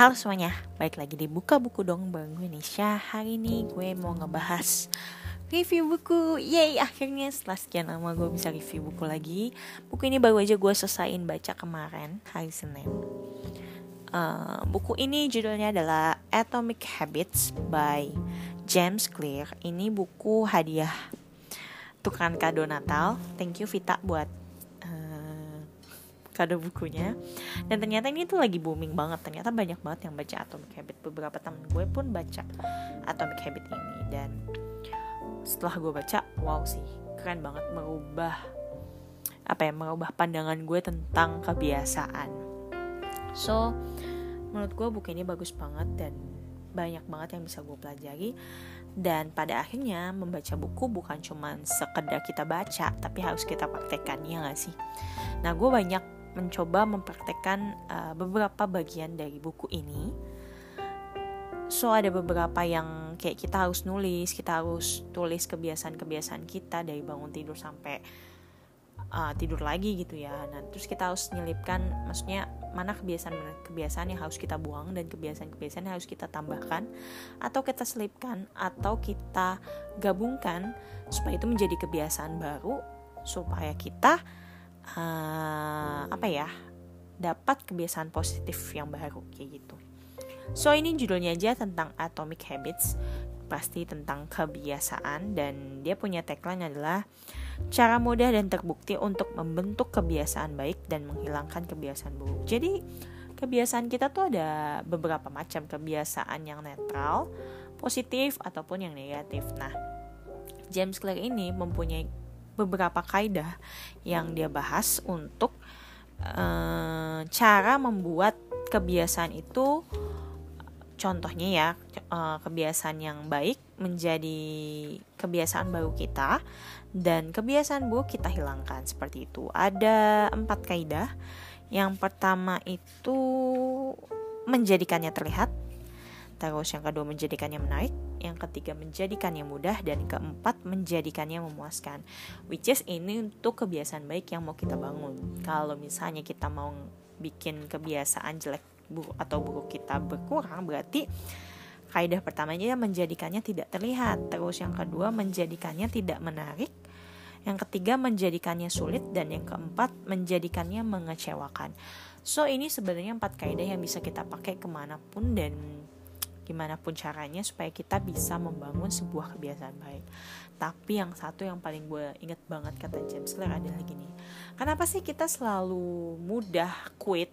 Halo semuanya, balik lagi di Buka Buku Dong bareng gue Nisha Hari ini gue mau ngebahas review buku. Yeay, akhirnya setelah sekian lama gue bisa review buku lagi Buku ini baru aja gue selesaiin baca kemarin, hari Senin. Uh, Buku ini judulnya adalah Atomic Habits by James Clear. Ini buku hadiah tukeran kado Natal. Thank you Vita buat kado bukunya. Dan ternyata ini tuh lagi booming banget. Ternyata banyak banget yang baca Atomic Habit. Beberapa temen gue pun baca Atomic Habit ini. Dan setelah gue baca wow sih keren banget merubah apa ya merubah pandangan gue tentang kebiasaan. So menurut gue buku ini bagus banget dan banyak banget yang bisa gue pelajari. Dan pada akhirnya membaca buku bukan cuma sekedar kita baca tapi harus kita praktekkan ya gak sih? Nah gue banyak mencoba mempraktekkan uh, beberapa bagian dari buku ini. So ada beberapa yang kayak kita harus nulis, kita harus tulis kebiasaan-kebiasaan kita dari bangun tidur sampai uh, tidur lagi gitu ya. Nah terus kita harus nyelipkan, maksudnya mana kebiasaan-kebiasaan yang harus kita buang dan kebiasaan-kebiasaan yang harus kita tambahkan atau kita selipkan atau kita gabungkan supaya itu menjadi kebiasaan baru supaya kita uh, apa ya dapat kebiasaan positif yang baru kayak gitu. So ini judulnya aja tentang Atomic Habits pasti tentang kebiasaan dan dia punya tagline adalah cara mudah dan terbukti untuk membentuk kebiasaan baik dan menghilangkan kebiasaan buruk. Jadi kebiasaan kita tuh ada beberapa macam kebiasaan yang netral, positif ataupun yang negatif. Nah, James Clear ini mempunyai beberapa kaidah yang dia bahas untuk uh, cara membuat kebiasaan itu contohnya ya uh, kebiasaan yang baik menjadi kebiasaan baru kita dan kebiasaan buruk kita hilangkan seperti itu. Ada empat kaidah. Yang pertama itu menjadikannya terlihat Terus yang kedua menjadikannya menarik, yang ketiga menjadikannya mudah, dan keempat menjadikannya memuaskan. Which is ini untuk kebiasaan baik yang mau kita bangun. Kalau misalnya kita mau bikin kebiasaan jelek atau buruk kita berkurang, berarti kaidah pertamanya menjadikannya tidak terlihat. Terus yang kedua menjadikannya tidak menarik. Yang ketiga menjadikannya sulit dan yang keempat menjadikannya mengecewakan. So ini sebenarnya empat kaidah yang bisa kita pakai ke mana pun dan gimana pun caranya supaya kita bisa membangun sebuah kebiasaan baik. Tapi yang satu yang paling gue inget banget kata James Clear adalah gini, kenapa sih kita selalu mudah quit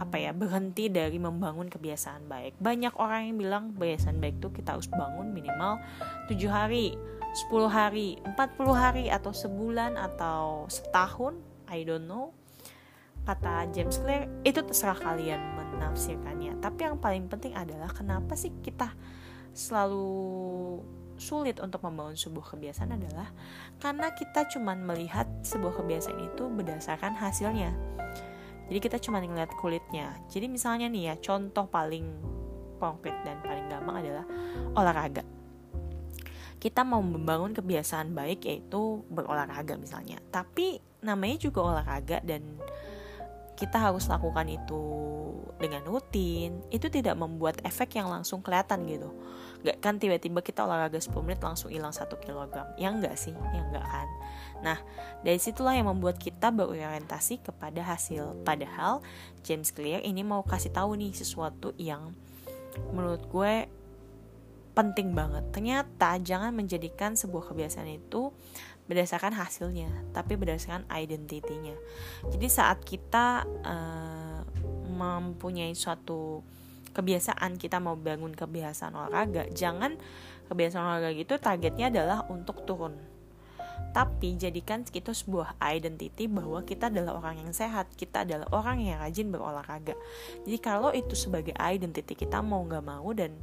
apa ya berhenti dari membangun kebiasaan baik. Banyak orang yang bilang kebiasaan baik tuh kita harus bangun minimal 7 hari, 10 hari, 40 hari atau sebulan atau setahun, I don't know kata James Clear itu terserah kalian menafsirkannya. Tapi yang paling penting adalah kenapa sih kita selalu sulit untuk membangun sebuah kebiasaan adalah karena kita cuman melihat sebuah kebiasaan itu berdasarkan hasilnya. Jadi kita cuma ngeliat kulitnya. Jadi misalnya nih ya contoh paling konkret dan paling gampang adalah olahraga. Kita mau membangun kebiasaan baik yaitu berolahraga misalnya. Tapi namanya juga olahraga dan kita harus lakukan itu dengan rutin itu tidak membuat efek yang langsung kelihatan gitu. Gak kan tiba-tiba kita olahraga 10 menit langsung hilang 1 kg Ya enggak sih, ya enggak kan? Nah dari situlah yang membuat kita berorientasi kepada hasil. Padahal James Clear ini mau kasih tahu nih sesuatu yang menurut gue penting banget. Ternyata jangan menjadikan sebuah kebiasaan itu berdasarkan hasilnya, tapi berdasarkan identitinya. Jadi saat kita uh, mempunyai suatu kebiasaan kita mau bangun kebiasaan olahraga, jangan kebiasaan olahraga itu targetnya adalah untuk turun. Tapi jadikan itu sebuah identity bahwa kita adalah orang yang sehat, kita adalah orang yang rajin berolahraga. Jadi kalau itu sebagai identity kita mau nggak mau dan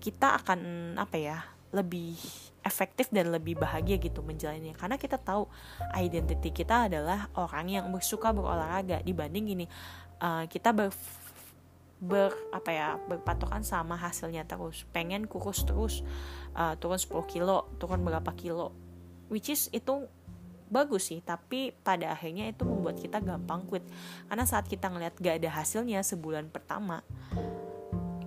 kita akan apa ya lebih efektif dan lebih bahagia gitu menjalannya. Karena kita tahu identity kita adalah orang yang suka berolahraga. Dibanding gini uh, kita ber ber apa ya berpatokan sama hasilnya terus. Pengen kurus terus uh, turun 10 kilo turun berapa kilo. Which is itu bagus sih tapi pada akhirnya itu membuat kita gampang quit. Karena saat kita ngeliat gak ada hasilnya sebulan pertama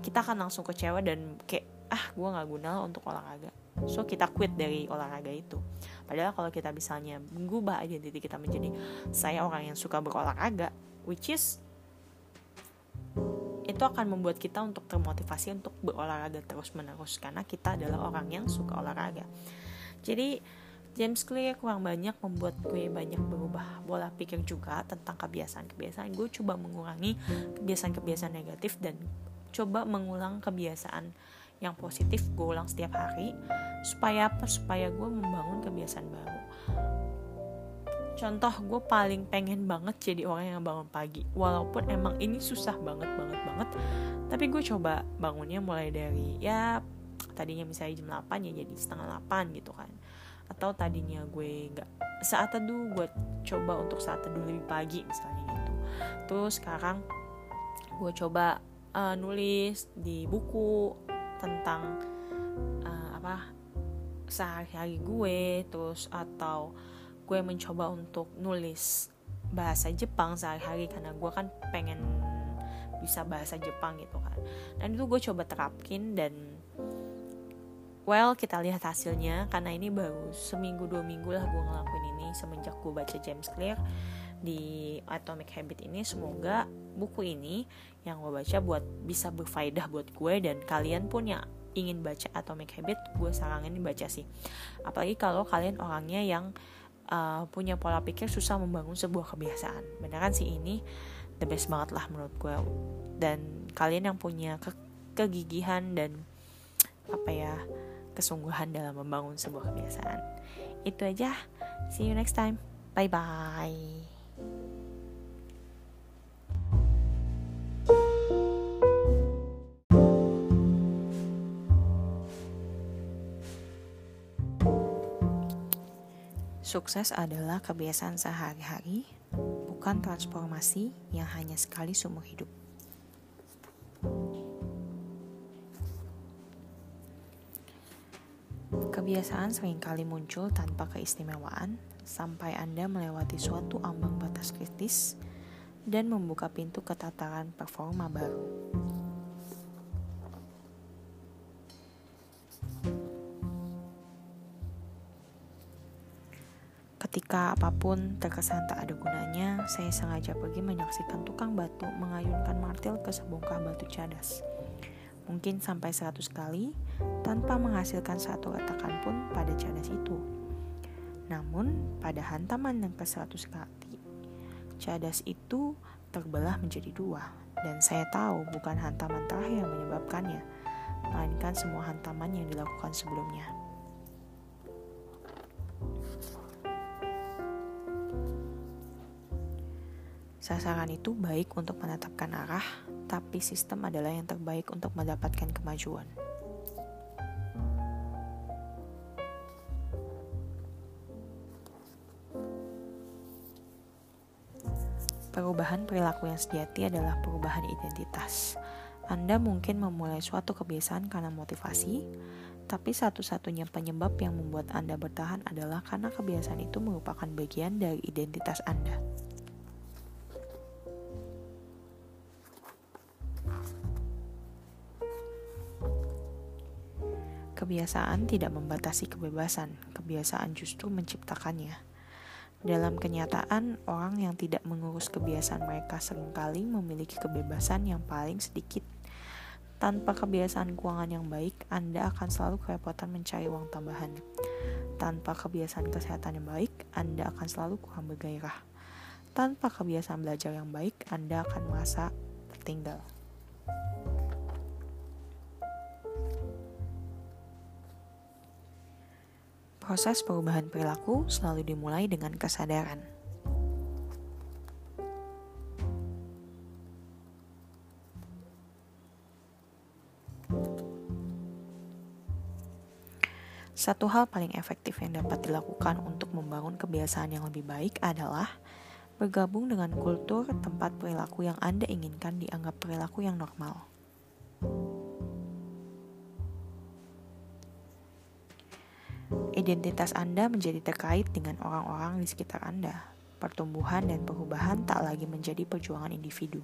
kita akan langsung kecewa dan kayak ah gue nggak guna untuk olahraga. So kita quit dari olahraga itu. Padahal kalau kita misalnya mengubah identiti kita menjadi saya orang yang suka berolahraga which is itu akan membuat kita untuk termotivasi untuk berolahraga terus menerus karena kita adalah orang yang suka olahraga. Jadi James Clear kurang banyak membuat gue banyak berubah pola pikir juga tentang kebiasaan-kebiasaan. Gue coba mengurangi kebiasaan-kebiasaan negatif dan coba mengulang kebiasaan yang positif gue ulang setiap hari supaya apa? Supaya gue membangun kebiasaan baru. Contoh gue paling pengen banget jadi orang yang bangun pagi. Walaupun emang ini susah banget banget banget tapi gue coba bangunnya mulai dari ya tadinya misalnya jam 8 ya jadi setengah 8 gitu kan. Atau tadinya gue nggak saat teduh gue coba untuk saat teduh lebih pagi misalnya gitu. Terus sekarang gue coba uh, nulis di buku tentang uh, apa sehari-hari gue terus atau gue mencoba untuk nulis bahasa Jepang sehari-hari karena gue kan pengen bisa bahasa Jepang gitu kan. Dan itu gue coba terapkin dan well kita lihat hasilnya karena ini baru seminggu dua minggu lah gue ngelakuin ini semenjak gue baca James Clear di Atomic Habit ini semoga buku ini yang gue baca buat bisa berfaedah buat gue dan kalian pun yang ingin baca Atomic Habit gue saranin baca sih. Apalagi kalau kalian orangnya yang uh, punya pola pikir susah membangun sebuah kebiasaan. Beneran sih ini the best banget lah menurut gue. Dan kalian yang punya ke kegigihan dan apa ya kesungguhan dalam membangun sebuah kebiasaan. Itu aja. See you next time. Bye bye Sukses adalah kebiasaan sehari-hari, bukan transformasi yang hanya sekali seumur hidup. Kebiasaan sering kali muncul tanpa keistimewaan sampai Anda melewati suatu ambang batas kritis dan membuka pintu ke tataran performa baru. Ketika apa pun terkesan tak ada gunanya, saya sengaja pergi menyaksikan tukang batu mengayunkan martil ke sebongkah batu cadas. Mungkin sampai 100 kali, tanpa menghasilkan satu retakan pun pada cadas itu. Namun, pada hantaman yang ke 100 kali, cadas itu terbelah menjadi dua. Dan saya tahu bukan hantaman terakhir yang menyebabkannya, melainkan semua hantaman yang dilakukan sebelumnya. Sasaran itu baik untuk menetapkan arah, tapi sistem adalah yang terbaik untuk mendapatkan kemajuan. Perubahan perilaku yang sejati adalah perubahan identitas. Anda mungkin memulai suatu kebiasaan karena motivasi, tapi satu-satunya penyebab yang membuat Anda bertahan adalah karena kebiasaan itu merupakan bagian dari identitas Anda. Kebiasaan tidak membatasi kebebasan, kebiasaan justru menciptakannya. Dalam kenyataan, orang yang tidak mengurus kebiasaan mereka sering kali memiliki kebebasan yang paling sedikit. Tanpa kebiasaan keuangan yang baik, Anda akan selalu kerepotan mencari uang tambahan. Tanpa kebiasaan kesehatan yang baik, Anda akan selalu kurang bergairah. Tanpa kebiasaan belajar yang baik, Anda akan merasa tertinggal. Proses perubahan perilaku selalu dimulai dengan kesadaran. Satu hal paling efektif yang dapat dilakukan untuk membangun kebiasaan yang lebih baik adalah bergabung dengan kultur tempat perilaku yang Anda inginkan dianggap perilaku yang normal. Identitas Anda menjadi terkait dengan orang-orang di sekitar Anda. Pertumbuhan dan perubahan tak lagi menjadi perjuangan individu.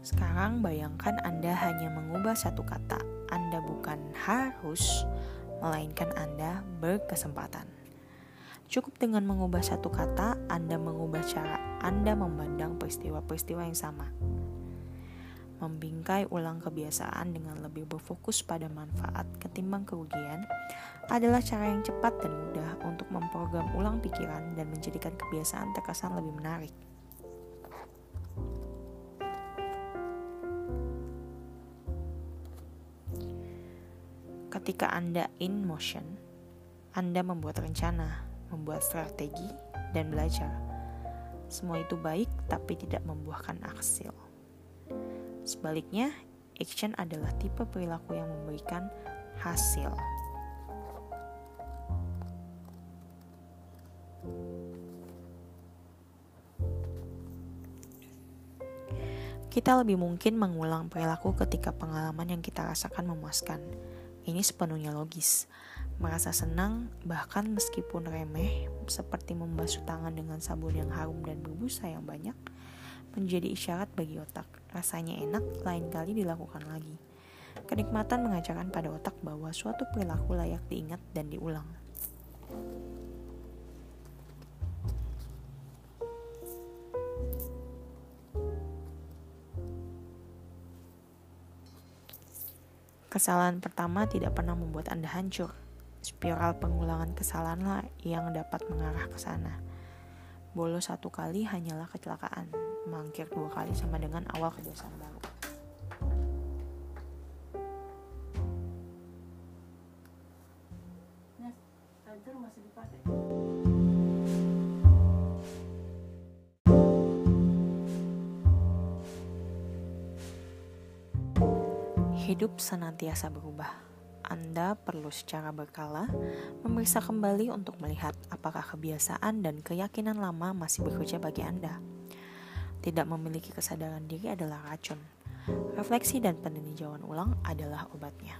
Sekarang bayangkan Anda hanya mengubah satu kata. Anda bukan harus, melainkan Anda berkesempatan. Cukup dengan mengubah satu kata, Anda mengubah cara Anda memandang peristiwa-peristiwa yang sama. Membingkai ulang kebiasaan dengan lebih berfokus pada manfaat ketimbang kerugian adalah cara yang cepat dan mudah untuk memprogram ulang pikiran dan menjadikan kebiasaan terkesan lebih menarik. Ketika Anda in motion, Anda membuat rencana, membuat strategi, dan belajar. Semua itu baik, tapi tidak membuahkan hasil. Sebaliknya, action adalah tipe perilaku yang memberikan hasil. Kita lebih mungkin mengulang perilaku ketika pengalaman yang kita rasakan memuaskan ini sepenuhnya logis. Merasa senang, bahkan meskipun remeh, seperti membasuh tangan dengan sabun yang harum dan berbusa yang banyak, menjadi isyarat bagi otak. Rasanya enak, lain kali dilakukan lagi. Kenikmatan mengajarkan pada otak bahwa suatu perilaku layak diingat dan diulang. Kesalahan pertama tidak pernah membuat Anda hancur. Spiral pengulangan kesalahanlah yang dapat mengarah ke sana. Bolos satu kali hanyalah kecelakaan. Mangkir dua kali sama dengan awal kebiasaan baru. masih dipakai. Hidup senantiasa berubah. Anda perlu secara berkala memeriksa kembali untuk melihat apakah kebiasaan dan keyakinan lama masih bekerja bagi Anda. Tidak memiliki kesadaran diri adalah racun. Refleksi dan peninjauan ulang adalah obatnya.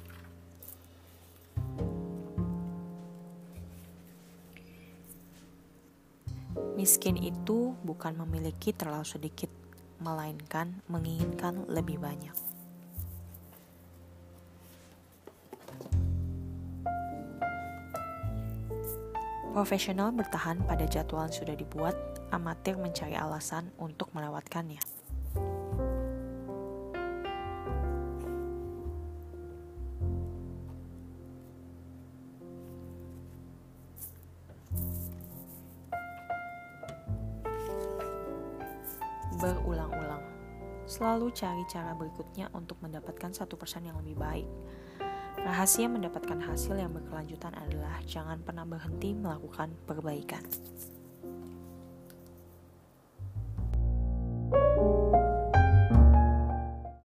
Miskin itu bukan memiliki terlalu sedikit, melainkan menginginkan lebih banyak. Profesional bertahan pada jadwal yang sudah dibuat, amatir mencari alasan untuk melewatkannya. Berulang-ulang, selalu cari cara berikutnya untuk mendapatkan satu persen yang lebih baik. Rahasia mendapatkan hasil yang berkelanjutan adalah jangan pernah berhenti melakukan perbaikan.